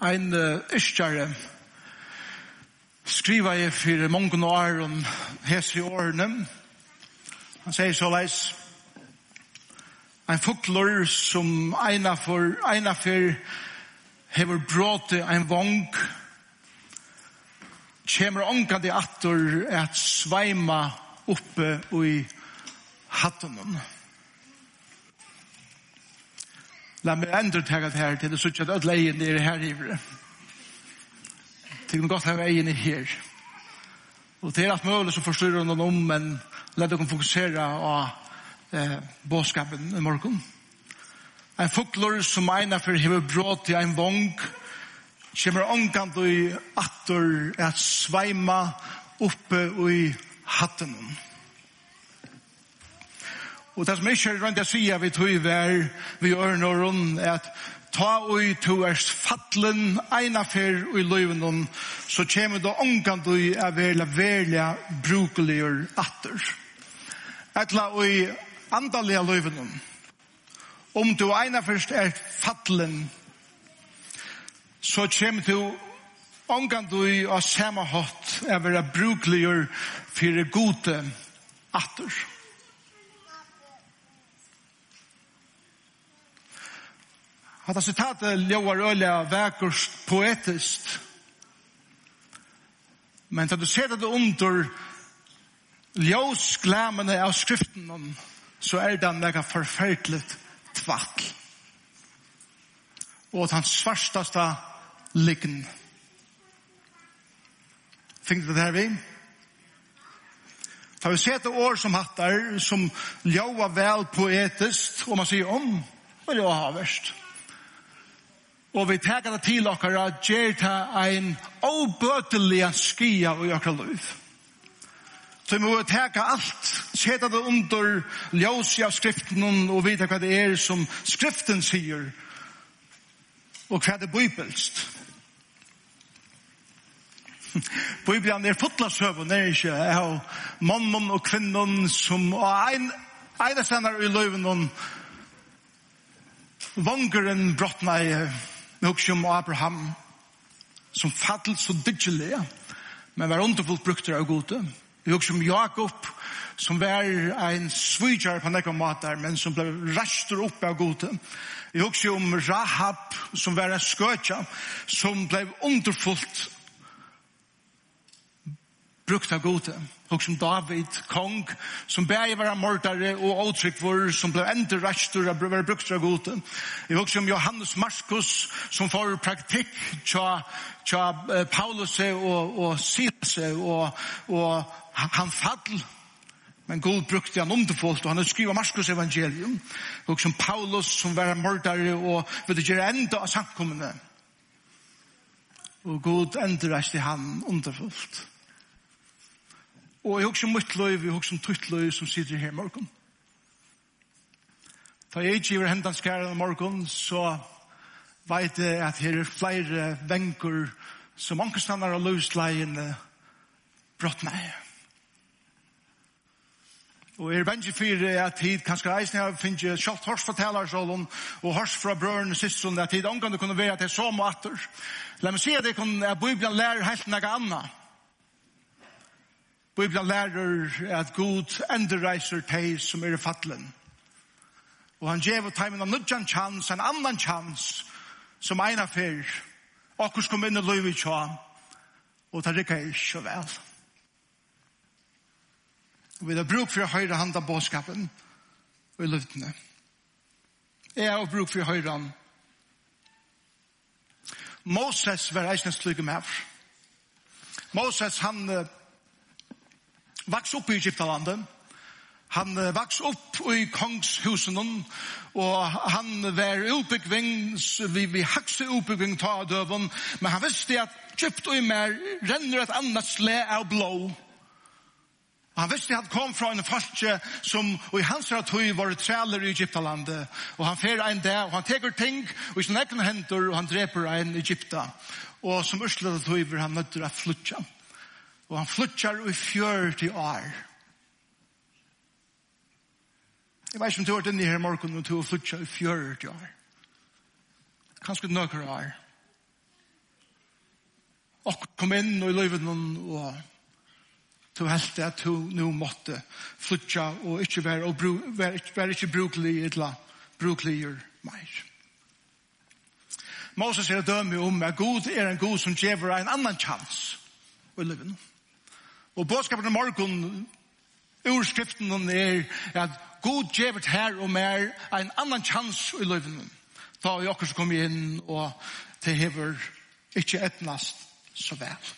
en yrkjare skriva jeg for mange år om hese i årene. Han sier så leis, ein fukler som eina for, eina for hever bråte ein vong, kjemur ånka de atter at sveima oppe i hattunum La meg endre tega det her til det sutt at leien er her ivre. Tykken godt hava egen er her. Og det er alt mulig som forstyrrer noen om, men la dere fokusere på eh, båtskapen i morgen. En fuklor som eina for hever brått i en vong, kommer omkant og i atter at sveima oppe og i hatten. Og det som ikke er rundt jeg sier vi tog vær vi ørnåren er at ta ui to erst eina fer ui løyvenon så kjem det ångan du er verla velja brukeligur atter. Etla ui andalega løyven om du einaferst er fattlen så kjem du ångan du av samme hatt er vera brukeligur fyrir gode atter. Atter. Hatta sitatet ljóar ølja vekkurs poetist. Men da du ser det under ljósglamene av skriften, så er det nekka forferdelig tvakk. Og at hans svarstaste liggen. du det her vi? Da vi ser det år som hattar, som ljóa vel poetist, og man sier om, og det var verst. Og vi teker det til dere at gjør det en åbøtelig skia i dere liv. Så vi må teka alt, seta det under ljósi av skriften og vita hva det er som skriften sier og hva det bibelst. Bibelen er fotla søvn, er ikke av mannen og kvinnen som og ein, ein er i løven og vangeren brottna i Vi husker om Abraham, som fattel så diggelig, men var underfullt brukt av gode. Vi husker om Jakob, som var en svijar på nekka matar, men som ble rastur opp av gode. Vi husker om Rahab, som var en skøtja, som ble underfullt brukt av gode. Og som David, kong, som bæg var mordare og åtrykkvor, som ble enda rastur av var brukt av gode. Jeg var som Johannes Markus, som får praktikk tja, tja Paulus og, og Silas og, og han fall men god brukte han underfullt, og han skriver Markus evangelium, og som Paulus, som var mordare, og vil gjøre enda av samkommende. Og god enda i han underfullt. Og jeg husker mitt løyv, jeg husker tutt løyv som sitter her i morgen. Da jeg ikke gjør hendene skæren i morgen, så vet jeg at her er flere venker som ankerstander og løsleiene brått meg. Og er bensje fyrir at tid kanskje reisne her finnje sjalt hors fra talarsålen og hors fra brøren og sysson at tid omgang det kunne være at det er så måter. La meg si at det kunne at Bibelen lærer helt noe annet. Bibelen lærer at Gud endreiser teg som er i fattelen. Og han gjev og teimen av nødjan chans, en annan chans, som eina fyr. Akkur kom inn i løyvi tja, og det rikka ikke vel. Og vi har bruk for å høyre hand av båtskapen og i luftene. Jeg har bruk for å høyre hand. Moses var eisnes lykke med. Moses han vaks opp i Egyptalandet. Han vaks opp i kongshusen og han var utbyggving, vi, vi hakste utbyggving ta døven, men han visste at Egypt og i mer renner et annet sle av blå. Han visste at han kom fra en falske som i hans ratøy var træler i Egyptalandet. Og han fer en der og han teker ting, og i sin egen hender, og han dreper en Egypta. Og som urslet ratøy var han nødt til å flytte. Og han flytjar i fjør til år. Jeg vet ikke om du har vært inne her i morgen og du har flyttar i fjør til år. Kanskje nøkker år. Og kom inn og i livet noen og du helt at du nå måtte flytja og ikke være, og bru, være, ikke, være ikke brukelig eller brukeliger mer. Moses er dømme om at Gud er en Gud som gjever en annan chans i livet nå. Og bådskapen i morgen, urskriften er at god gjevet her og mer en annan chans i løyven. Da vi akkurat kom inn og det hever ikke etnast så vel.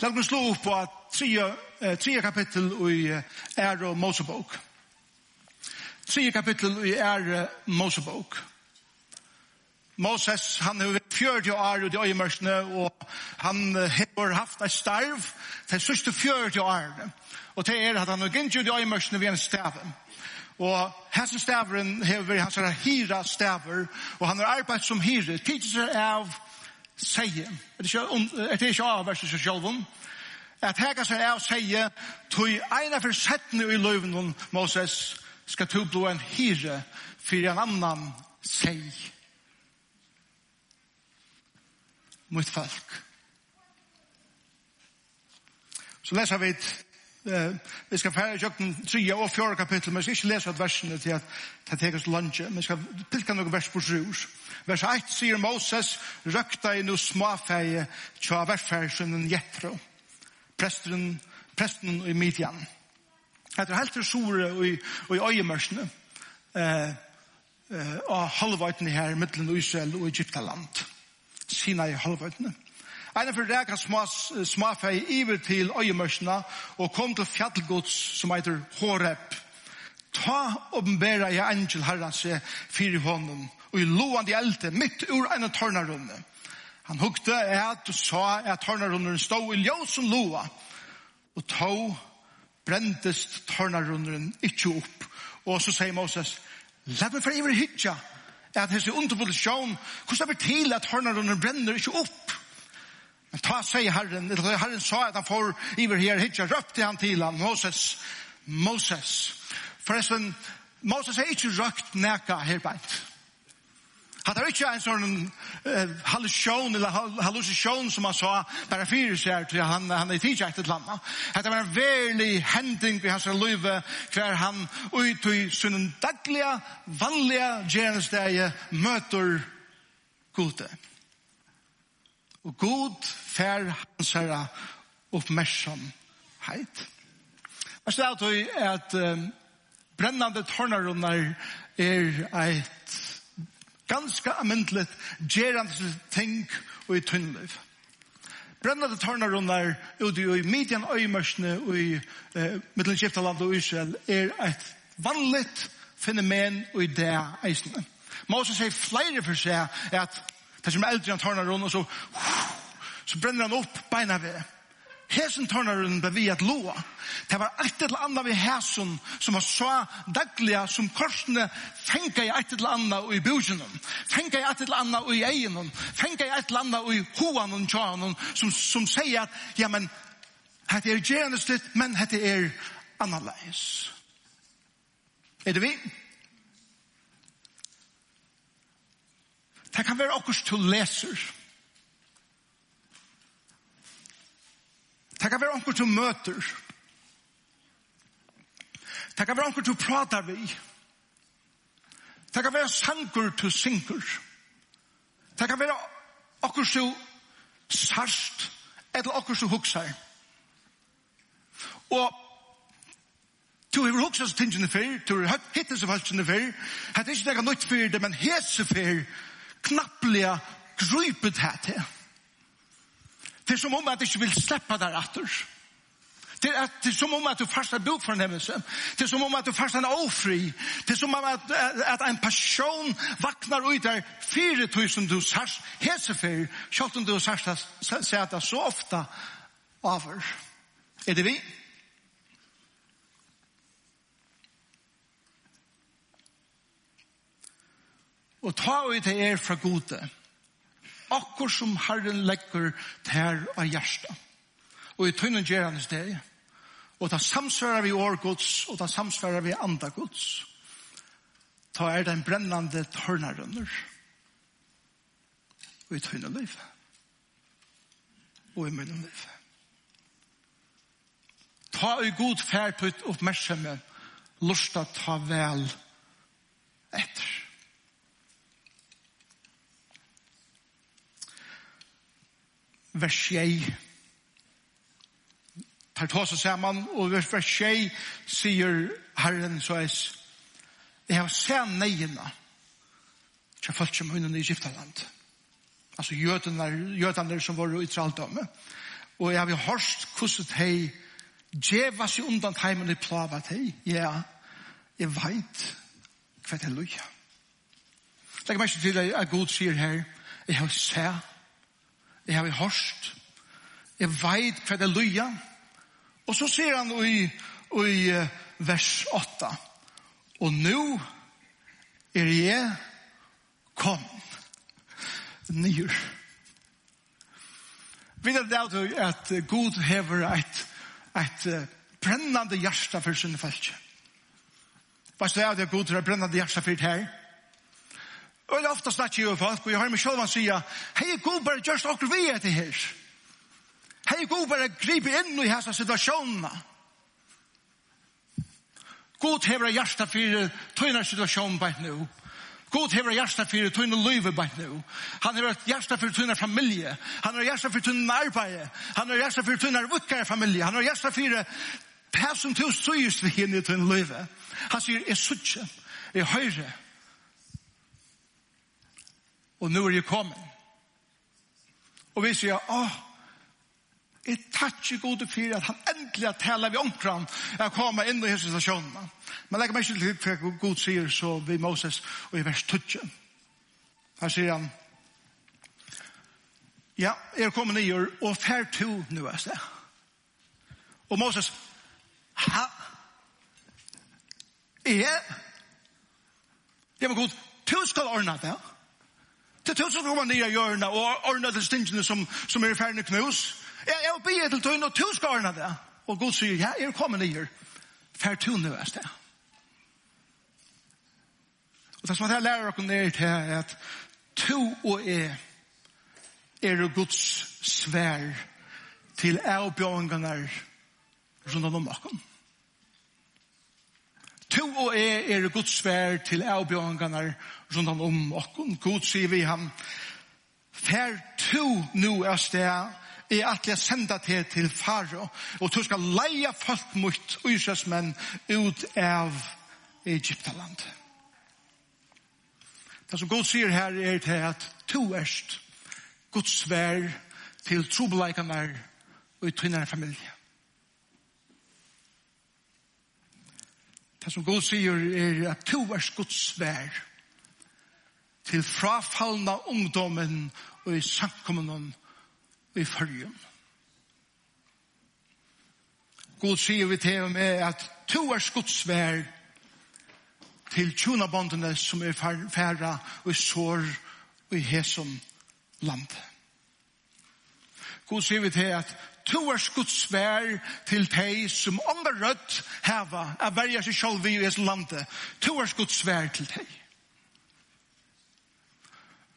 La oss slå opp på tre kapittel i Ære og Mosebok. Tre kapittel i Ære Mosebok. Mosebok. Moses, han har vært 40 år ut i øyemørsene, og han har haft et starv til sørste 40 år. Og det er at han har gint ut i øyemørsene ved en stav. Og hans stavren har vært hans hira staver, og han har arbeidt som hira, tidser av seie. Er det ikke, er det ikke av verset seg selv om? At hega seg av seie, tog eina for settene i løven, Moses, skal to blå en hira, for en annan seie. mot folk. Så leser vi et Eh, vi skal fære i kjøkken 3 og 4 kapittel, men vi skal ikke lese at versene til at det tekes lunge, men vi skal pilka noen vers på sjus. Vers 1 sier Moses, røkta i noe småfeie tja verfersen Jetro, presten, presten i Midian. Etter helt til sore og i, i øyemørsene, eh, eh, og halvvartene her, mittelen Israel og Egyptaland. land sina i halvøytene. Einar for reka småfei iver til øyemørsna og kom til fjallgods som heiter Horeb. Ta oppenbæra i angel herran seg fyrir honom og i loan de elte mitt ur enn tørnarunne. Han hukte et og sa at tørnarunnen stod i ljósen loa og tog brendest tørnarunnen ikkje opp. Og så sier Moses, Lad meg for iver hitja, at hese sjån, hvordan det blir til at hørnerne brenner ikke opp. Men ta seg Herren, Herren sa at han får iver her, hitja røpte han til han, Moses, Moses. Forresten, Moses er ikke røkt neka her beint. Hatt er ikke en sånn uh, hallusjon, eller hallusjon som han sa, bare fyrir seg til han, han er tidsi til landa. Hatt var en verlig hending i hans løyve, hver han ut i sin daglige, vanlige gjernestegje møter gode. Og god fer hans herra oppmerksomhet. Jeg stedet at brennande tårnarunder er eit ganske amyndlet, gerande ting og i tunnliv. Brennade tørnarunnar ut i midjan øymørsne og i eh, Middelskiftaland og Israel er et vanligt fenomen og i det eisene. Moses sier flere for seg at det som er eldre enn tørnarunnar og så, så brenner han opp beina ved. Hesen tørnaren bevi at loa. Det var et eller annet vi hesen som var så dagliga som korsene fengt i et eller annet i bujenen. Fengt i et eller annet i egenen. Fengt i et eller annet i hoan og tjanen som, som sier at, ja, men, hette er gjerneslitt, men hette er annerledes. Er det vi? Det kan være akkurat til leser. Det kan være onker til møter. Det kan være onker du prater vi. Det kan være sanker til synker. Det kan være onker til sarst eller onker til hukser. Og Du har hugsat tingene før, du har hittet seg falskene før, hatt ikke det er nødt det, men hese før, knapplega, grøypet hatt det. Det er som om at du ikke vil slippe deg etter. Det er, det er som om at du fastar bok for nevnelse. Det er som om at du fastar en ofri. Det er som om at, at, en person vaknar ut der 4000 du sars hesefer, selv om du sars sier at det så ofta over. Er det vi? Og ta ut det er fra gode akkur som Herren legger ter av hjärsta. Og i tøynen gjør han steg. Og da samsvarer vi årgods, og da samsvarer vi andagods. Ta er den brennande tørnerønner. Og i tøynen liv. Og i munnen liv. Ta i god ferd på et oppmerksomhet. Lusta ta vel etter. vers 6. Tar tås og saman, og vers 6 sier Herren så eis, jeg har sett neina, til folk som hunden i Egyptaland. Altså jødene, jødene som var i traldomme. Og jeg har hørt hvordan de djeva seg undan heimen i plava til. Ja, jeg vet hva det er løya. Legg meg til at Gud sier her, jeg har sett jeg har hørt. Jeg vet hva det løya. Og så sier han i, i vers 8. Og nå er jeg kom nyr. Vi vet det er at Gud hever et, et brennande hjärsta for sin fælse. Hva er det at Gud har brennande hjärsta for det her? Og det er ofta snakker jo folk, og jeg har meg selv sjølva sida, hei god bare gjørst okkur vi etter her. Hei god bare gripe inn i hessa situasjonene. God hever hjärsta fyrir tøyna situasjon bæt nu. God hever hjärsta fyrir tøyna løyve bæt nu. Han hever hjärsta för tøyna familje. Han hever hjärsta för tøyna arbeid. Han hever hjärsta för tøyna vukkare familje. Han hever hjärsta för fyrir tæsum tøy søyust vi hinn i tøyna løyve. Han sier, jeg suttje, jeg høyre, Og nu er jeg kommet. Og vi sier, åh, Jeg tatt ikke gode for at han endelig har talt vi omkran jeg kommer inn i hese stasjonen. Men legger meg ikke til for god sier så vi Moses og i vers 12. Her sier han Ja, jeg er kommet nye og fær to nå er det. Og Moses Ha? Jeg? Jeg var god, du skal ordne det. Ja? Det tog så kom han nye hjørne og ordnet til stingene som, som er ferdig knus. Jeg, er blir til tøyne, og tog skal ordne det. Og Gud sier, ja, jeg kommer nye. Fær tog nu er det. Og det som jeg lærer dere ned til er at to og jeg er Guds svær til avbjørngene rundt om dere og jeg er Guds svær til avbjørngene rundt om okken. God sier vi ham, Fær to nu er sted, er at jeg sender til til faro, og du skal leie folk mot Israelsmenn ut av Egyptaland. Det som God sier her er til at to erst Guds svær til trobeleikene og i tynnere familie. Det som Gud sier er at to er skotsvær til frafallna ungdommen og i samkommenen og i følgen. God sier vi til og med at to er skotsvær til tjonabondene som er færa og i sår og i hesom land. God sier vi til at to er skudsvær til teg som ångar rødt heva er verja seg sjálf i hans lande. To er skudsvær til teg.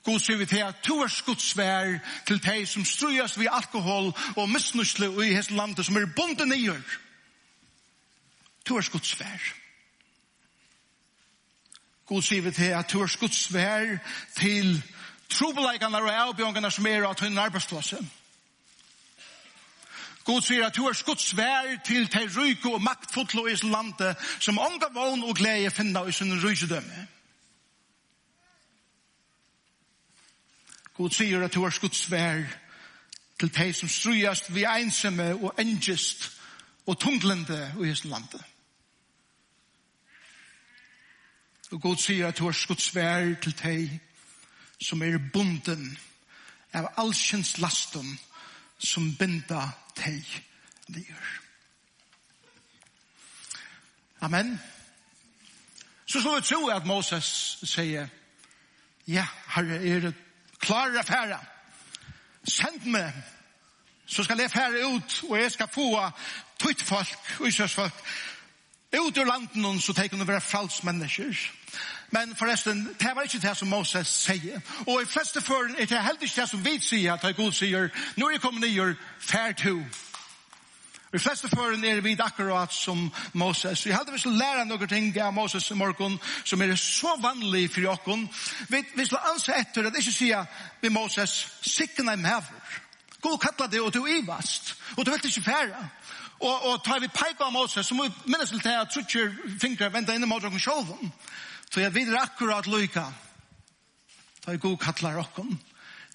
God sier vi til at to er skudsvær til teg som strujast vi alkohol og misnusle i hans lande som er bonde nyer. To er skudsvær. God sier vi til at to er skudsvær til trobeleikene og avbjørnene som er av tøyne arbeidsplassen. God sier at du er Guds til de ryke og maktfotlo i sin lande, som ånga vogn og glede finner i sin rysedømme. God sier at du er skutt svær til de som strøyast vi einsomme og engest og tunglende i hans lande. Og God sier at du er skutt svær til de som er bunden av allskyns lasten og som binda teg lir. Amen. Så slår vi tro at Moses sier, ja, herre, er det klare affære? Send meg, så skal jeg fære ut, og jeg skal få tøyt folk, og folk, ut ur landen, så tenker de å være fralsmennesker. Men forresten, det var ikke det som Moses sier. Og i fleste føren er det heller ikke det som vi sier, at God sier, nå er jeg kommet nye, fair to. I fleste føren er vi akkurat som Moses. Vi hadde vi skal lære noen ting av Moses i morgen som er så vanlig for oss. Vi, vi skal anse etter at ikke sier vi Moses sikken er mever. God kallar det og du er ivast. Og du vet ikke færre. Og, og tar vi peik av Moses så må vi minnes til det at trutcher fingre venter inn i måten okken sjolven. Så jeg videre akkurat lykka. Da jeg god kattler okken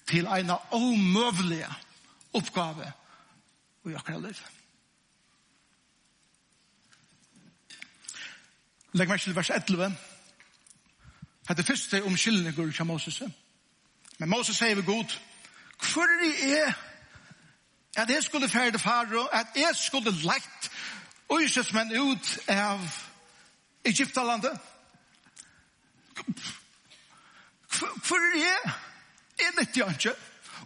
til en omøvelige oppgave i akkurat liv. Legg meg til vers 11. Hette første om omkyldninger til Moses. Men Moses sier vi god. Hvor er det at jeg skulle ferde faro, at jeg skulle lagt øysesmenn ut av Egyptalandet? Hvor er jeg? Jeg vet jo ikke.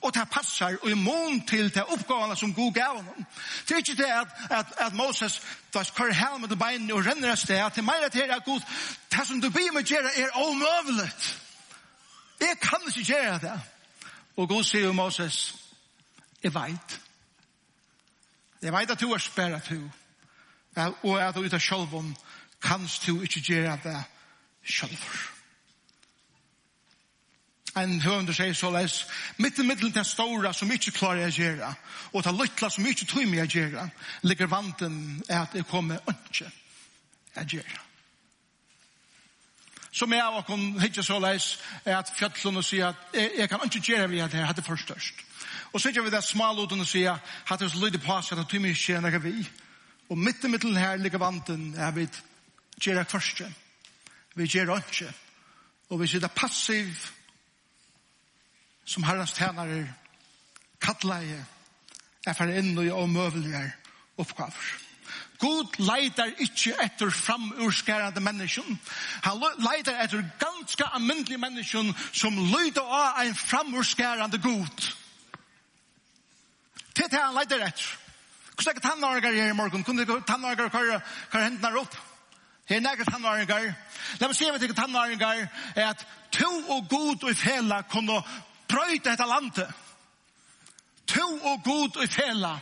Og det passer og i mån til det oppgavene som Gud gav honom. Det er ikke det at, at, at Moses tar skar helmet med bein og renner et sted. Til meg er det at Gud, det som du blir med gjøre er omøvelig. Jeg kan ikke gjøre det. Og Gud sier jo Moses, jeg vet. Jeg vet at du er sperret du. Og at du ut av sjølven, kanst du ikke gjøre det sjølver. En høvende sier så leis, mitt i middelen til stora som ikke klarer å gjøre, og til lytla som ikke tog meg å gjøre, ligger vanten er at jeg kommer ikke å gjøre. Så med av åkken hittir så leis er at fjallunnen sier at jeg, jeg kan ikke gjøre vi at jeg hadde først størst. Og så gjør vi det smaluten og sier at det er så lydig på seg at tog meg ikke gjøre vi. Og mitt i middelen her ligger vanten er vi gjøre først. Vi gjøre ikke. Og vi sier det passiv som herrens tjenere kattleie er for inn og omøvelige oppgaver. God leitar ikkje etter framurskærande menneskjon. Han leitar etter ganske almindelige menneskjon som lyder av en framurskærande god. Det er det han leitar etter. Hvordan er det tannargar her i morgen? Hvordan er det tannargar kvar, kvar hendene opp? Her er nægget tannargar. La meg si at ikke tannargar er at to og god og fela kunne brøyta dette landet. To og god i fela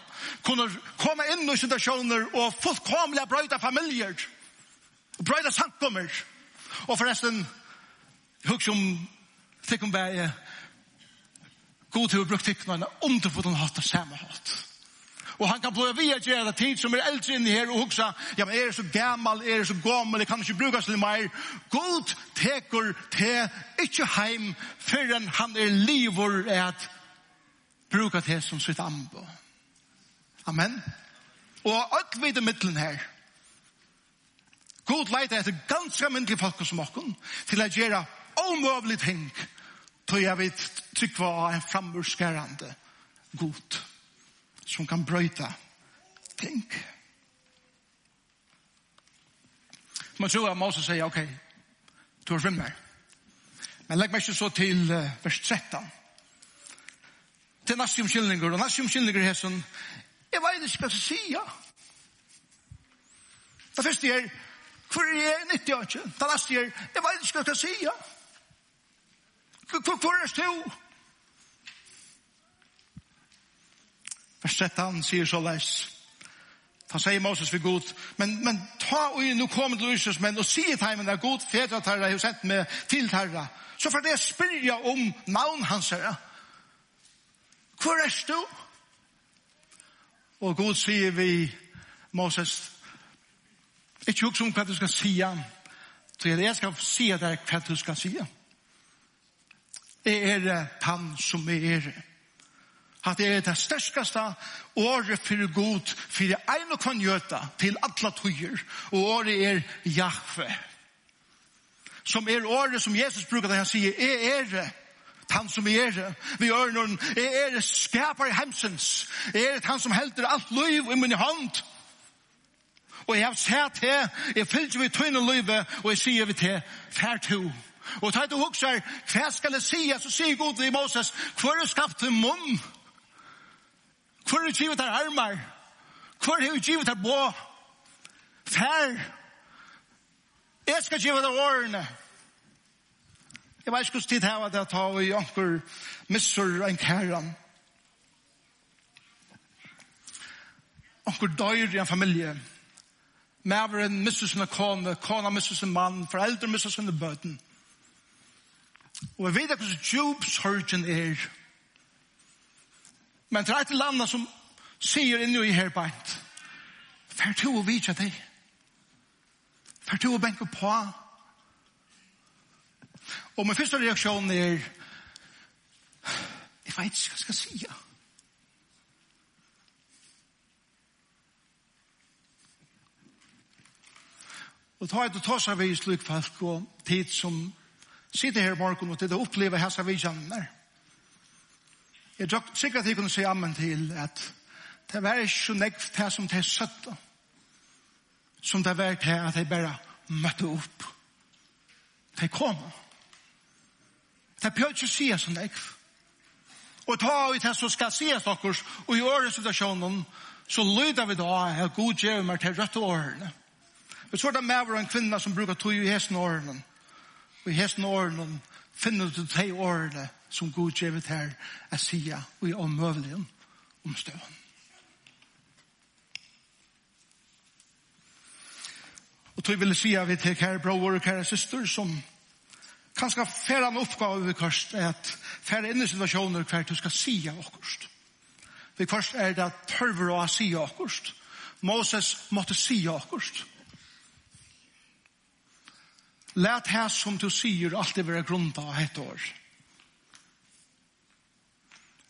kunne komme inn i situasjoner og fullkomlig brøyta familier. Brøyta samkommer. Og forresten, hugg som tikkum bæg, god til å bruke tikkene, om du hatt og samme hatt og han kan börja via göra tid som er eldre inne her og hugsa, ja men er det så gammal, er det så gammal, det kan ikke brukas till mer. God teker te, ikke heim, før han er livor at bruka det som sitt ambo. Amen. Og alt vid i middelen her. God leiter etter ganske myndelig folk som okken til å gjøre omøvelig ting til jeg vet trykva av en framurskærende god som kan brøyta ting. Man tror at Moses sier, ok, du har rymmer. Men legg meg ikke så til uh, vers 13. Til nasi omkyldninger, og nasi omkyldninger er sånn, jeg vet ikke hva jeg sier. Det første er, hvor er jeg nyttig av ikke? Det neste er, jeg vet ikke hva jeg sier. Hvor er det stod? Vers 13 sier så leis. Da sier Moses for god, men, men ta og nå kommer til Jesus, men og sier til ham, det er god, fedre terra, jeg har sendt meg til herre. Så for det spør jeg om navn hans herre. Hvor er du? Og god sier vi Moses, ikke hukk som hva du skal sija, så jeg skal si deg hva du skal sija. Jeg er han som er at det er det sterskaste året for god, for en og kvann gjøta til alle tøyer, og året er Jahve. Som er året som Jesus bruker, da han sier, er er det, han som er det, vi gjør noen, er er det skaper i hemsens, er det han som helter alt liv i min hånd, og jeg har sett det, jeg fyllt vi tøyne livet, og jeg sier vi til, fær to, Og ta et og hukser, hva skal jeg si? Så sier God til Moses, hva er skapt til munn? Hvor er givet her armar? Hvor er givet her bå? Fær! Jeg skal givet her årene. Jeg vet ikke hvordan tid her var det å ta og anker missur en kæran. Anker døyr i en familie. Mæveren missur sin kone, kona missur sin mann, foreldre missur sin bøten. Og jeg vet ikke hvordan djup sorgen er. Men det er et land som sier inni i her beint. Fær to og vidtja deg. Fær to og benke på. Og min første reaksjon er jeg vet ikke hva jeg skal si. Og ta et og ta seg vi slik folk og tid som sitter her i morgen og til å oppleve hessa vidjaner. Ja Jeg tror sikkert at jeg kunne si ammen til at det var ikke så nekv det som det er søtt som det var til at jeg bare møtte opp. De kom. Det bør ikke si så nekv. Og ta ut det som skal si oss, og i årets situasjonen, så lyder vi da at god gjør meg til rødt årene. Vi så det med en kvinne som bruker tog i hesten årene. Og i hesten årene finner du til årene som god givet her att säga og i omövligen om stöden. Och då vill jag vi til kære bror og kære syster som kanske fære en oppgave vi först er at fære inn i situasjoner hver du ska säga okkurst. Vi först er det at tørver å och säga okkurst. Moses måtte säga okkurst. Lät her som du sier alltid være grunnt av et år.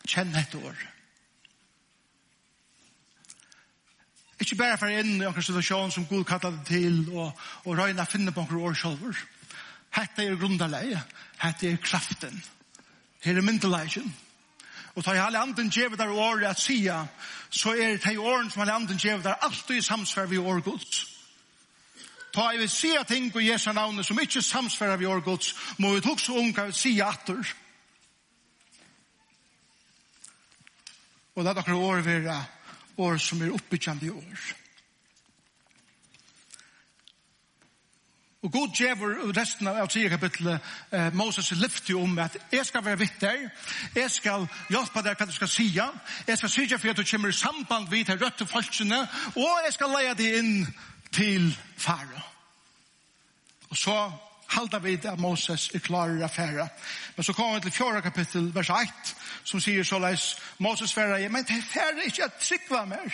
Kjenn et år. Ikke bare for inn i noen situasjon som Gud kallar det til, og, og røyna finne på noen år selv. Hette er grunderleie, hette er kraften. Her er myndelagen. Og tar jeg alle anden djevet der året at sia, så er det de årene som alle anden djevet der alltid i samsvar vi år gods. Ta jeg vil sia ting på Jesu navnet som ikke samsvær vi år gods, må vi tukse om hva vi sia atter. Og la dere år være år som er oppbyggjande år. Og god djever resten av 10 kapitlet eh, Moses lyfter om at jeg skal være vitt der, jeg skal hjelpe deg hva du skal sija, jeg skal sija for at du kommer i samband vidt her rødt og falskene, og jeg skal leie deg inn til fara. Og så halda vid at Moses er klar i affæra. Men så kommer vi til fjorda kapittel, vers 1, som sier så leis, Moses færa, men det færa ikke at tryggva mer.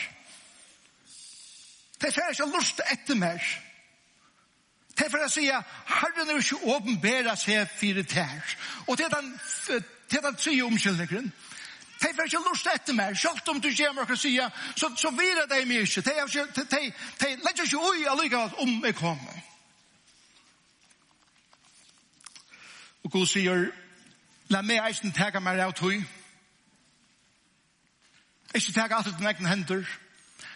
Det færa ikke at lusta etter mer. Det færa sier, Herren er ikke åpenbæra seg fire tær. Og det er den, det er den tre omkyldningren. Det færa ikke lust etter mer. Sjalt om du kommer og sier, så, så vira deg mye ikke. Det er ikke, det er ikke, det er ikke, det er ikke, det er ikke, det er ikke, Og Gud sier, la meg eisen tega meg av tøy. Ikke tega alt uten egen hender.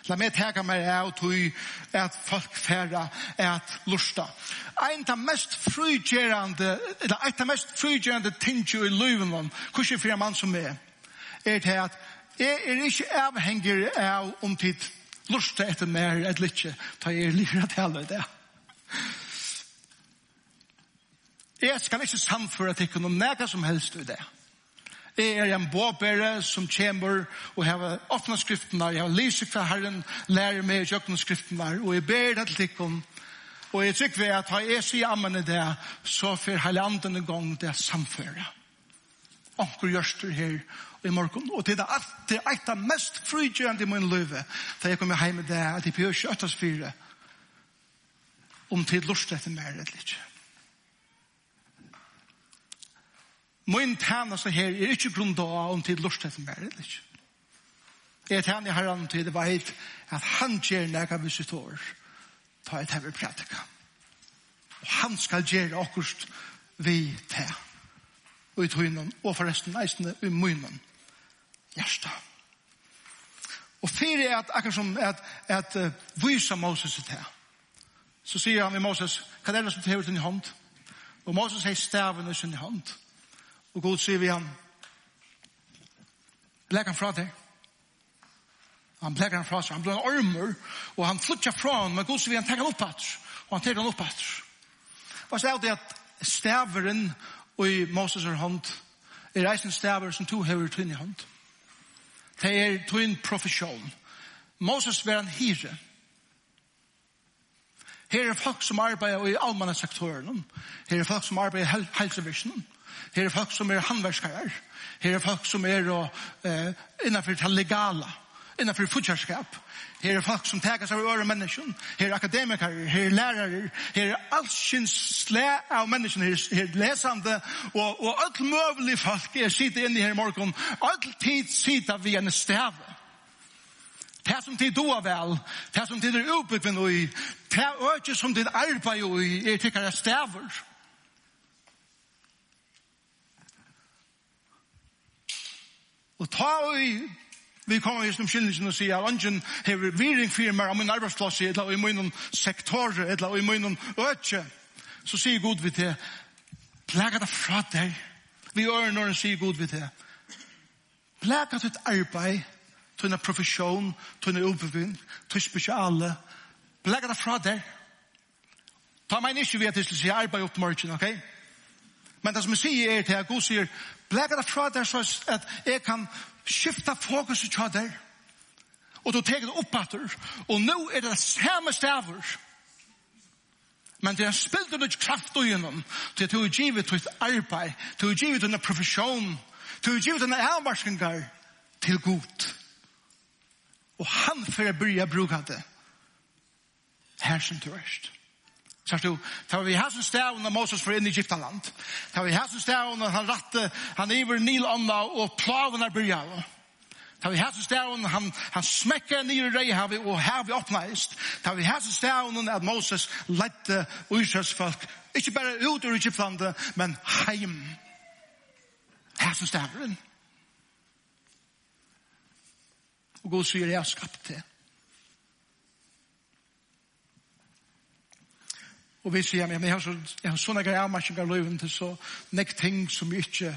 La meg tega meg av tøy at folk færa, at lusta. Ein av mest frugjerande, eller ein av mest frugjerande tingju i løyven, kursi fyrir mann som er, er til at jeg er ikke avhengig av om tid lusta etter mer, eller ikke, ta jeg er livet av det. Jeg skal ikke samføre til om noe som helst i det. Jeg er en båbære som kommer og har åpne skriftene, jeg har lyset fra Herren, lærer meg å gjøre skriftene, og jeg ber det til om, og jeg tykker ved at har jeg sier ammen i det, så får hele andre en gang det samføre. Anker det her i morgen, og det er alltid et av mest frigjørende i min løve, da jeg kommer hjem i det, at jeg behøver ikke åttes fire, om tid lort etter mer, eller ikke. Min tæna så her er ikke grunn da om til etter mer, eller ikke. Jeg tæna i herran til det veit at han gjer nega vi sitt år ta et hever prædika. Og han skal gjer akkurst vi te. Og i tøynen, og forresten eisne i munnen. Gjersta. Og fyrir er at akkur som at, at uh, vysa Moses i te. Så sier han i Moses, hva er det som tever sin hånd? Og Moses hei staven i sin hånd. Og Og god sier vi han. Blek han fra deg. Han blek han fra seg. Han ble en ormer, og han flyttet fra han, men god sier vi han tek han opp etter. Og han tek han opp etter. Hva er det at staveren i Moses er hånd, er eisen staver som to hever tynn i hånd. Det er tynn profesjon. Moses var en hyre. Her er folk som arbeider i allmanne sektoren. Her er folk som arbeider i helsevisjonen. Her er folk som er handverskare. Her er folk som er eh, innenfor det legala, innenfor fudgjerskap. Her er folk som tegas av øre mennesken. Her er akademikere, her er lærere, her er allskyns slæ av mennesken, her, er lesende. og, og alt møvelig folk er sitte inne her i morgen. Alt tid sitte vi en stave. Det som tid doa vel, det som tid er oppbyggven i, det øke som tid arbeid i, er tikkare staver. Og ta og vi kommer just om skillningen og sier at ungen hever viring firmer om min arbeidsplass eller i munnen sektor eller i munnen øtje. Så sier god vi til plega det fra deg. Vi gjør når han sier god vi til plega ditt arbeid tøyne profesjon tøyne ubevinn tøyne spesiale. Plega det fra deg. Ta meg ikke ved at jeg skal si arbeid opp morgen ok? Men det som jeg sier er til at god sier Læg det fra deg så at jeg kan skifta fokuset fra deg. Og du teker det opp etter. Og nå er det samme staver. Men det er spilt ut kraft og gjennom. til at du er givet til et arbeid. Til at du er givet til en profesjon. Til at du er givet til en avmarskinger. Til god. Og han får jeg bryr det. Her som du erst. Sørst du, det vi her som stævn når Moses for inn i Egyptaland. Det vi har som stævn når han ratte, han iver nilånda og plaven er byrja. Det var vi her som han, han smekker nye rei her og her vi oppnæst. Det vi her som stævn at Moses lette uisjøsfolk, ikke bare ut ur Egyptalandet, men heim. Her som. Og god sier, jeg har skapt det. Og vi sier, men jeg har, så, jeg har sånne greier avmerkninger løyven til så nek ting som ikke,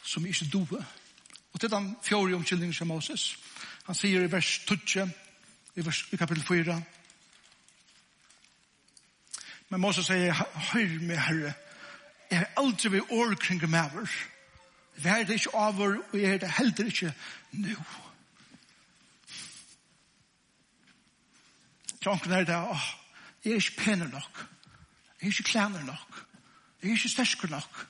som ikke doer. Og til den fjore omkyldningen som Moses, han sier i vers 12, i, vers, i kapittel 4, Men Moses sier, høyr meg, Herre, jeg har aldri vært år kring meg over. Vi er det ikke over, og jeg er det heller ikke nå. Tanken er det, åh, jeg er ikke pener nok. Jeg er ikke klæner nok. Jeg er ikke stersker nok.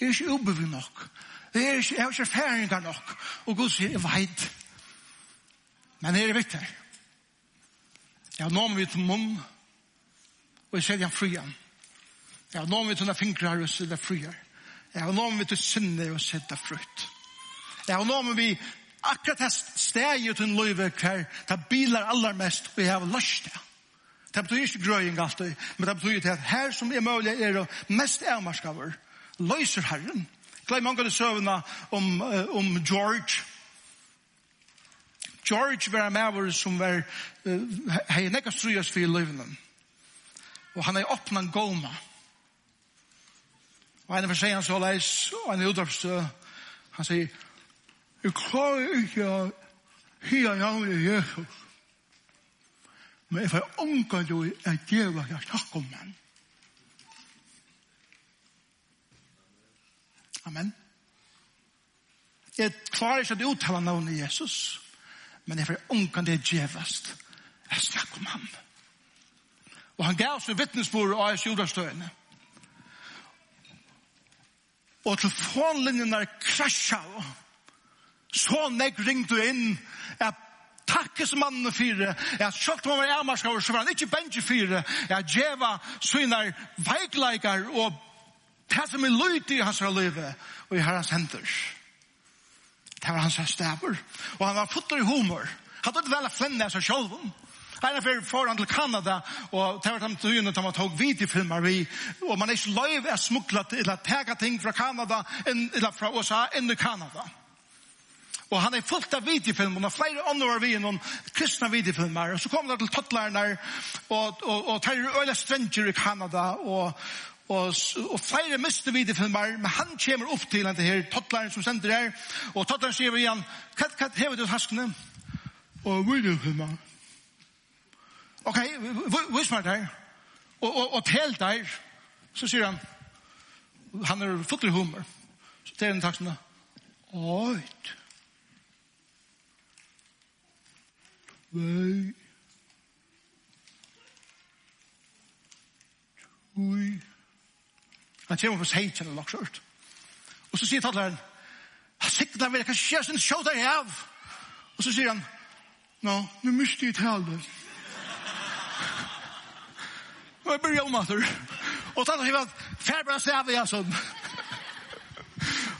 Jeg er ikke ubevig nok. Jeg er ikke, jeg er ikke erfaringer nok. Og Gud sier, jeg vet. Men det er viktig. Jeg har noen mitt munn, og jeg ser den fri igjen. Jeg har noen mitt under fingre og ser den fri igjen. Jeg har noen mitt sinne, og ser den frukt. Jeg har noen mitt akkurat det steget uten løyve hver, det bilar aller mest, og jeg har løst det. Det betyr ikke grøying alltid, men det betyr at her som er mulig er det mest avmarskaver, løyser Herren. Glem mange av søvnene om, uh, om George. George var en maver som var uh, hei nekka strujas for i løyvene. Og han er åpna en goma. Og han er for seg han så leis, og han er utdrafstø. Han sier, Jeg klarer ikke å hyre navnet Jesus. Men jeg får unga du at djeva jeg takk om han. Amen. Jeg klarer ikke at uttale navnet Jesus, men jeg får ånka det djevast jeg takk om han. Og han gav seg vittnesbord av hans jordastøyene. Og telefonlinjen er krasja. Så nek ringte inn at takkes mannen fyre, at sjokt man var var avmarskar, så var han ikke bensje fyre, at djeva synar veikleikar og det som er løyt i hans løyve og i herrens hender. Det var hans staver, og han var fotler i humor. Han hadde vel flenne seg sjolven. Han er foran til Kanada, og det var de tøyene han tog videofilmer vi, og man er ikke løyve er smuklet, å tega ting fra Kanada, eller fra USA, inn i Kanada. Og han er fullt av videofilmer, og flere andre var vi i noen kristne videofilmer. Og så kom det til Tottlerne, og, og, og tar øyne Stranger i Kanada, og, og, og flere miste videofilmer, men han kommer opp til denne her Tottlerne som sender her, og Tottlerne sier igjen, hva, hva hever du haskene? Og videofilmer. Ok, vis meg der. Og, og, og tel der. Så sier han, han er fullt i humor. Så tel han takk sånn, Oit. Oit. tvei, tvei, Han kommer på seg til nok skjørt. Og så sier tattleren, han sikkert han vil, jeg kan skje sin sjå deg av. Og så sier han, nå, nu miste jeg tale. Og jeg blir jommater. Og tattleren sier at, fær bra stav i jeg sånn.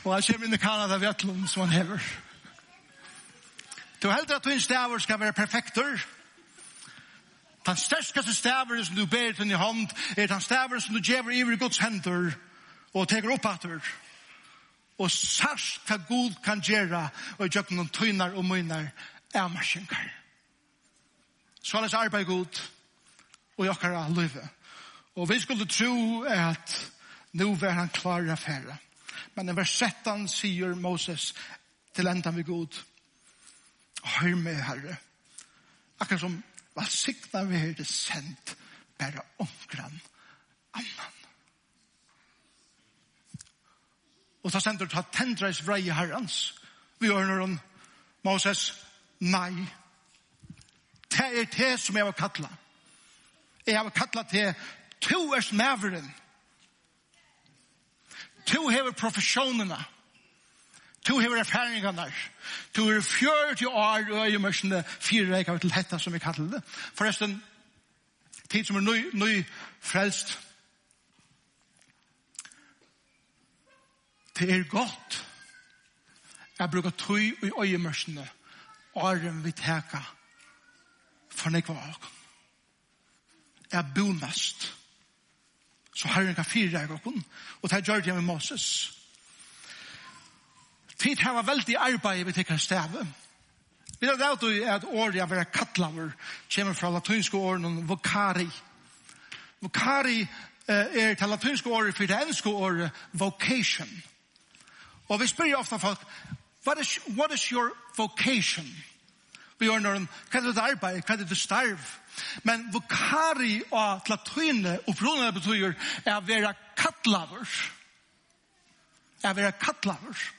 Og han kommer inn i Kanada, Vettlund, som han hever. Du heldur at din stavur skal være perfektur. Den sterskaste stavur som du ber til i hånd er den stavur som du gjever i Guds hender og teker opp atur. Og sars hva Gud kan gjera og gjøkken noen tøynar og møynar er marsinkar. Så alles arbeid god og jokkara løyve. Og vi skulle tro at nu var han klar affæra. Men i vers 13 sier Moses til enda vi Gud, Hør med, Herre. Akkurat som hva sikna vi her det sendt bare omkran annan. Og ta sender ta tendreis vrei i herrens. Vi gjør når han Moses, nei. Det er det som jeg har kattla. Jeg har kattla til to er smaveren. To hever profesjonene. To hever erfaringarna. To er fjörd til år og i mørsene fire reikar til hetta som vi kallar det. Forresten, tid som er nøy, nøy frelst. Det er godt jeg bruker tøy i øyemørsene åren vi teka for nek var okkur. Jeg bonast. Så herren kan fyra i okkur. Og det gjør det med Moses. Tid hava veldig arbeid vi tekkar stave. Vi har galt i at året av vera kattlaver kommer fra latinske åren vokari. Vokari er til latinske året for det engelske året vocation. Og vi spyrir ofta folk, what is, what is your vocation? Vi gjør når hva er det arbeid, hva er det starv? Men vokari og latine opprunnet betyr er vera kattlaver. Er vera kattlaver.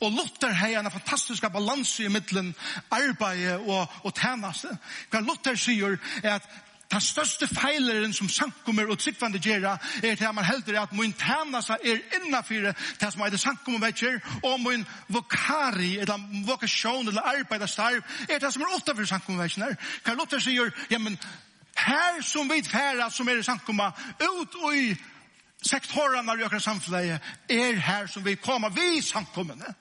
Og Luther har en fantastisk balans i middelen arbeid og, og tjeneste. Hva Luther sier er at den største feileren som sankummer og tryggvande gjerra er til at man heldur at min tænasa er innafyrir til som er sankummer vekkjer og min vokari eller vokasjon eller arbeidstarv er til som er åttafyrir sankummer vekkjer Karl Luther sier, ja men her som vi færa som er sankummer ut og i sektorene i jøkere samfunnet er her som vi kommer vi samkommende.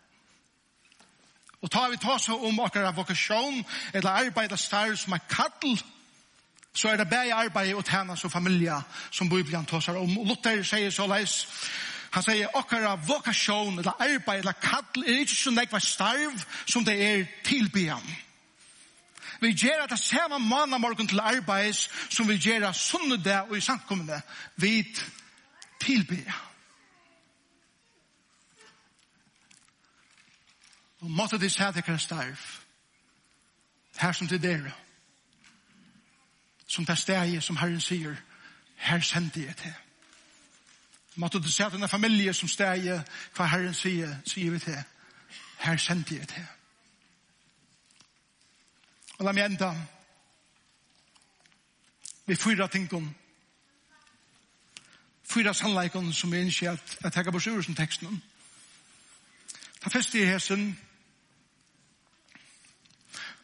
Og tar vi ta så om akkurat vokasjon, eller arbeid og starv som er kattel, så er det bare arbeid og tjene som familie som Bibelen tar seg om. Og Luther sier så leis, han sier akkurat vokasjon, eller arbeid eller kattel, er ikke så nekva starv som det er tilbyen. Vi gjør det samme mann morgen til arbeid som vi gjør sunnedag og i samkommende. Vi tilbe. Og måtte de sæt ekkert starv. Her som til dere. Som det steg som Herren sier, her sendte jeg til. Måtte du se at denne familie som steg hva Herren sier, sier vi til. Her sendte jeg til. Og la meg enda. Vi fyra tingene fyra sannleikon som vi innskje at jeg tenker på sjørusen teksten. Ta fest i hesen.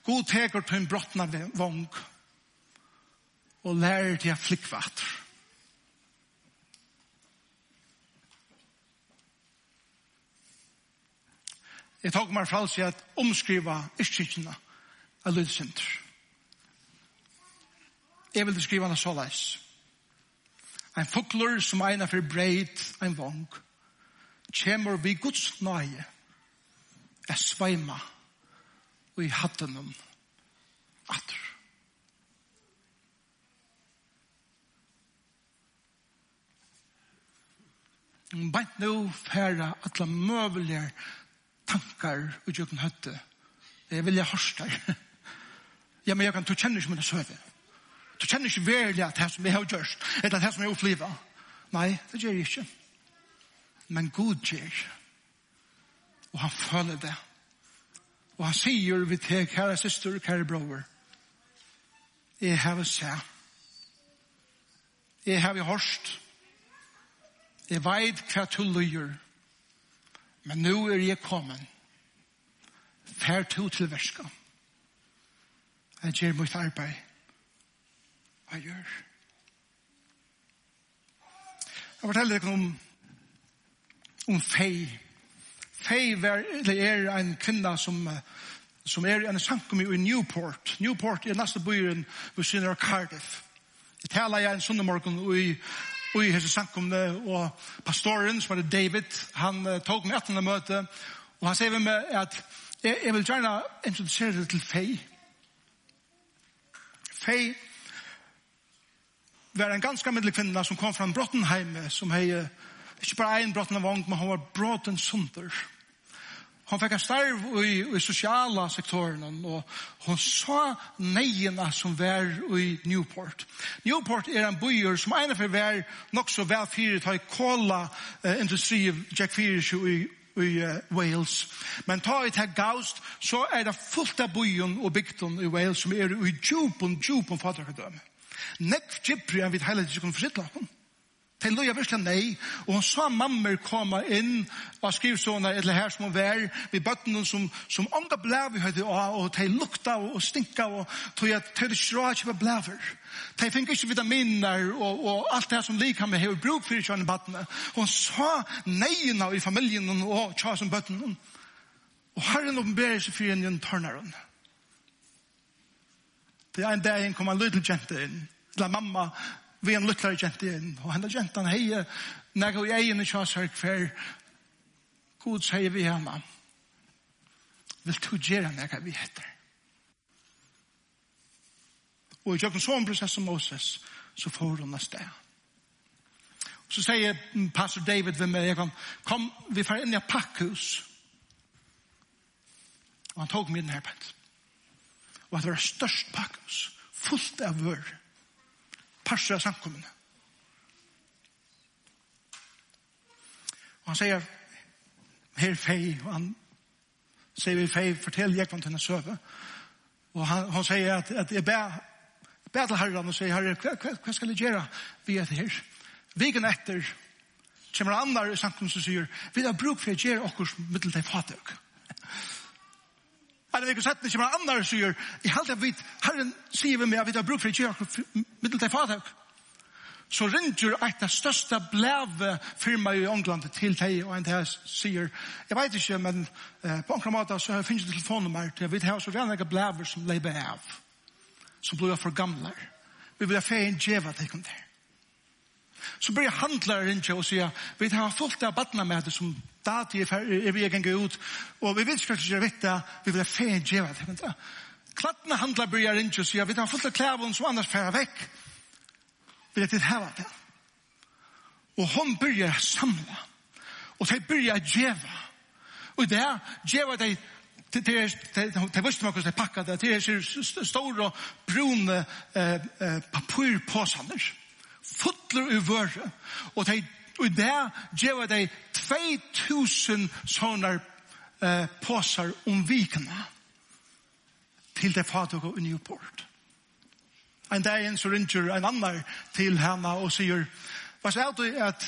God teker til en brottna vong og lærer til å flikva atter. Jeg tok meg fra seg at omskriva iskikkina av lydsynder. Jeg vil skriva henne så leis. Ein fugler som eina for breit, ein vong. Kjemur vi Guds nøye, er sveima og i hattenum atur. Bant nu færa atla møvelige tankar og jøkken høtte. Jeg vilja horstar. ja, men jeg kan, du kjenner ikke mine søve. Du kjenner ikke verlig at det som jeg har gjort, eller det som jeg har opplivet. Nei, det gjør jeg ikke. Men Gud gjør. Og han føler det. Og han sier vi til kære syster og kære bror. Jeg har sett. Jeg har hørt. Jeg vet hva du lyger. Men nå er jeg kommet. Fær to til verska. Jeg gjør mitt arbeid hva gjør? Jeg forteller deg om om fei. Fei var, er en kvinna som som er en sankum i Newport. Newport er næste byen ved sin av Cardiff. Jeg taler jeg en søndagmorgen i Og i hese sankumne, og pastoren, som heter David, han uh, tok meg etter møte, og han sier meg at jeg, jeg vil gjerne introdusere det til fei. Fei var en ganske middelig kvinne som kom fra en som hei, ikke bare en brotten av vong, men hun var brotten sunder. Hun fikk en starv i, i sosiala sektoren, og hun sa neina som var i Newport. Newport er en byer som ene for var nok så vel fyrt har kola eh, industriet Jack Fyrish i, i uh, Wales. Men ta i til gaust, så er det fullt av byen og bygden i Wales som er i djupen, djupen faderkadømme. Nekv gypri han vid heila ikke kunne forsittla hon. Til loja virkelig nei, og hon sa mammer koma inn og skriv sånne eller her som hon var, vi bøtten som, som onga blævi høyde av, og de lukta og, og stinka, og tog at de sjå ikke var blæver. De fikk ikke vitaminer og, og alt det som lika med hei bruk for kjønne bøttene. Hon sa neina i familien og tja som bøtten. Og herren oppenberer seg for en tørnaren. Det er en dag en kom en liten jente inn. La mamma, vi en luttlare jente inn. Og henne jenten hei, når jeg er inne i kjøs her hver, god sier vi henne, vil du gjøre når vi heter. Og i kjøkken sånn prosess som Moses, så får hun neste. Og så sier pastor David ved meg, jeg kan, kom, vi får inn i pakkhus. Og han tog med den her pakkhus og at det var størst pakkes, fullt av vør, parser av samkommende. Og han sier, her fei, og han sier vi fei, fortell jeg om henne søve. Og han, han sier at, at jeg ber, ber til herren og sier, herre, hva, hva, hva skal jeg gjøre vi er her? Vigen etter, kommer andre i samkommet som sier, vi har bruk for å gjøre okkurs middel til fatøk. Er det ikke sett det kommer andre sier, i halde jeg vidt, herren sier vi meg at vi har bruk for ikke middel til fatak. Så ringer et av største bleve firma i England til deg, og en til sier, jeg vet ikke, men eh, på enkla måte så finnes det telefonnummer til, vi har så gjerne ikke bleve som leber av, som blir for gamle. Vi vil ha feien djeva til dem der. Så blir handlare inte och säga, vi har fullt av badna med det som dati er vi kan gå ut, og vi vil skrøtt ikke vite, vi vil ha feien djeva det, vent da. Klattene handler bryr ikke og sier, vi har fullt av klæven som annars færer vekk. Vi er til heva det. Og hon bryr samla, og de bryr djeva. Og det er djeva de Det er det visste man kunde packa det det pakket det. Det er store brune papurpåsander fotler i vøre. Og de, og der gjør de 2000 sånne eh, påser om vikene til det fadet og Newport. En dag så ringer en annen til henne og sier, Hva sier du at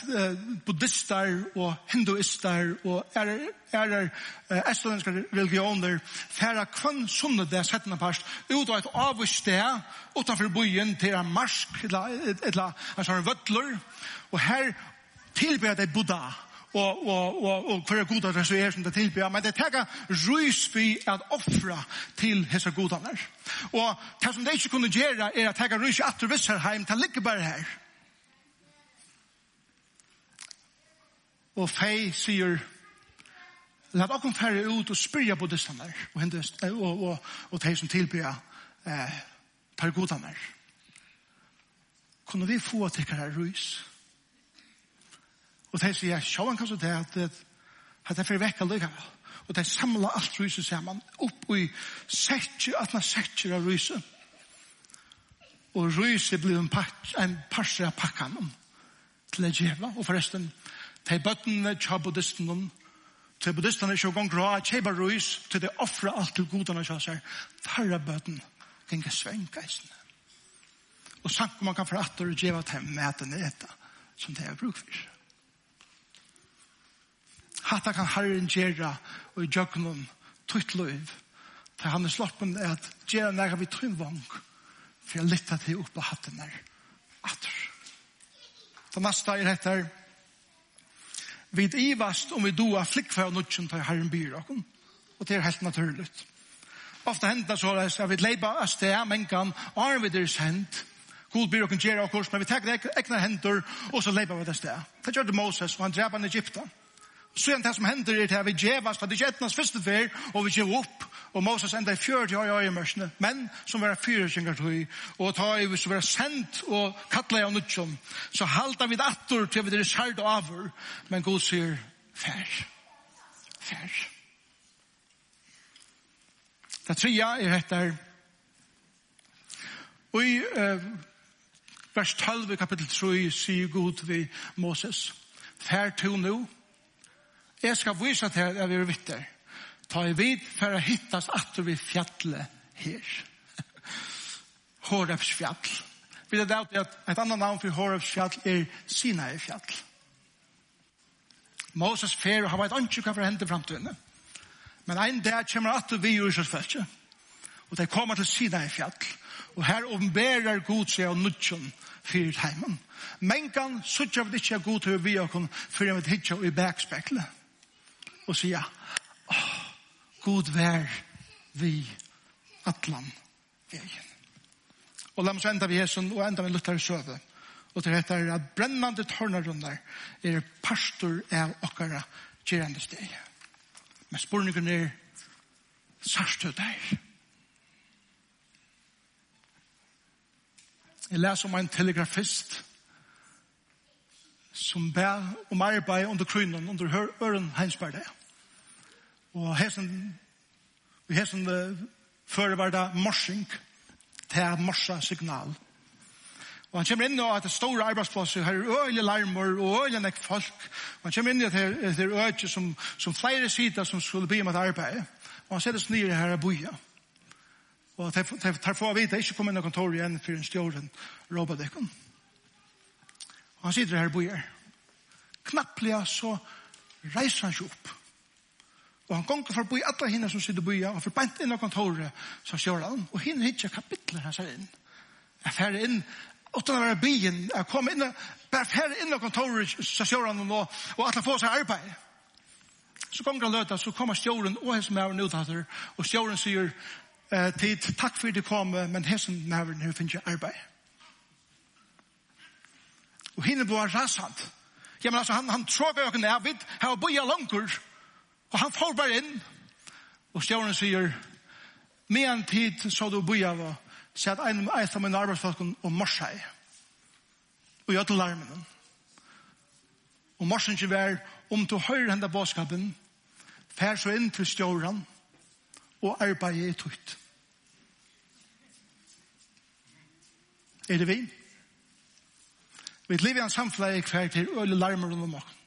buddhister og hinduister og ærer er, er, estoniske religioner færa kvann sunne det settende parst ut av et avvist sted utanfor byen til en marsk eller en sånn vøtler og her tilbyr det Buddha og og og og for goda det så er som det tilbyr. Men det taka rysby at offra til hesa godanar og det som det ikkje kunne gjera er at taka rysby at til visserheim til ligger bare her. Og fei sier, lat okkom færre ut og spyrja buddhistene og, og, og, og, og de som tilbyr eh, tar pergodene. Kunne vi få til hva hver rys? Og de sier, sjåan kanskje det at det er for vekk allikevel. Og de samla alt ryset sammen opp i setje, at man setje av ryset. Og ryset blir en, pak, en parser av pakkanen til det djevla. Og forresten, De bøttene tja buddhistene, til buddhistene tja gong rå, kjeba ruis, til de offra alt til godene tja seg, tarra bøtten, genge svengeisene. Og sank man kan foratter og djeva til mætene etta, som det er bruk for. Hatta kan herren gjera og i djøkkenen tutt løyv, til han er sloppen at gjera nægge vi trym vong, for jeg lytta til oppe hatten der. Atter. Det neste er etter, vi ivast om vi doa flickva og nutjen til herren byr okon. Og det er helt naturligt. Ofta hendar så er at vi leipa av sted, mengan, og har vi deres hend, god byr okon gjerra okon, men vi tek egna hendur, og så leipa vi av sted. Det gjør det Moses, og han drepa en Egypta. Så igjen det som hender er til at vi djevast, at det ikke etnas første fer, og vi djev opp, Og Moses enda i fjörd i høy mørsene, men som var fyra kjengar tøy, og ta i som var sendt og kattla av nutjom, så halda vi dator til vi er sard og avur, men god sier, fær, fær. Det tria er etter, og i uh, vers 12 kapittel 3 sier god vi Moses, fær to nu, jeg skal vise til at jeg er vitter, Ta i vid för att hittas att vi fjallet här. Horeps fjall. Vi vet att ett annat namn för Horeps fjall är Sinai fjall. Moses fer har varit anki hva for hendt i framtiden. Men ein dag kommer at vi i Ursus. Og de kommer til Sinai fjall. Og her åpenberer Gud seg og nudgen fyrir heimen. Mengan suttja vi ikke god til vi og kun fyrir vi hitja i bækspeklet. Og sier, åh, god vær vi atlan vegen. Og la oss enda vi hesen og enda vi luttar i søve. Og til dette er at brennande tårnarundar er pastor av okkara gjerande steg. Men spurningen er sarstu der. Jeg leser om en telegrafist som ber om arbeid under krynen under øren hensberg det. Og hesen, og hesen uh, før var det morsing, til morsa signal. Og han kommer inn og at det store arbeidsplasser, her er øyelig larmer og øyelig nek folk. Og han kommer inn i at det er øyelig som, som flere sider som skulle bli med arbeid. Og han ser det snir her og boja. Og tar få av vite, ikke kom inn i kontoret igjen for en stjåren robadekken. Og han sitter her og boja. Knapplega så reiser han seg opp Og han gonger for å bo i alle hinne som sitter boia, og for bant inn av kontoret, så kjører han. Og hinne hittar kapitler han ser inn. Jeg færre inn, utan å være byen, jeg kom inn, bare færre inn av kontoret, så kjører han nå, og at han får seg arbeid. Så gonger han løta, så kommer stjåren og hans mæren uthatter, og stjåren sier, eh, tid, takk for det kom, men hessen mæren hun finner arbeid. Og hinne blir rasant. Ja, men altså, han, han tråkker jo ikke ned, vi har boia langkur, Og han får bare inn, og stjåren sier, med en tid så du boi av så at en av mine arbeidsfolken og morsa i. Og gjør til larmen. Og morsen ikke vær, om du hører henne båtskapen, fær så inn til stjåren og arbeidet i tøyt. Er det vi? Vi lever i en samfunn i hver til øle larmer om oss.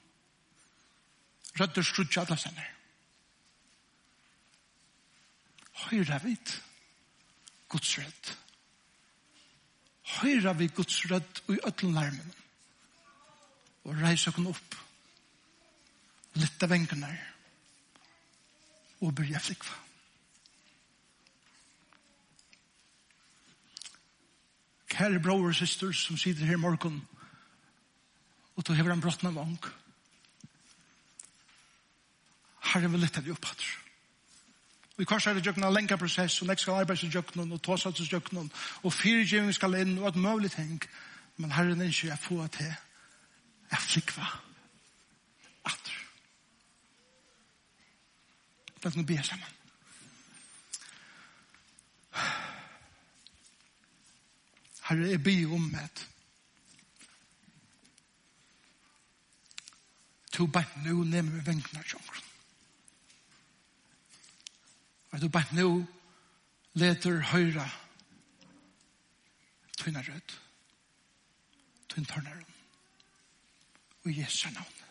Rødder skrutja alle sender. høyra vidt Guds rødt. Høyra vi Guds rødt i øtlen larmen. Og reis okken opp. Lytte venkene. Og byrja flikva. Kære bror og syster som sitter her i morgen og du hever en brottna vang. Herre vil lytte vi opp, Herre Vi korsar i jøkken en lenge prosess, og nek skal arbeids i djøkkenen, og tåsats i djøkkenen, og fyrirgjeving skal inn, og et mulig ting. Men herren er ikke jeg få til, jeg flikva, At. Det er noe be sammen. Herre, jeg ber om et. To bare nå nemmer vi venkene av Og du bare nå leter høyre tøyne rød, tøyne tørneren, og Jesu navn.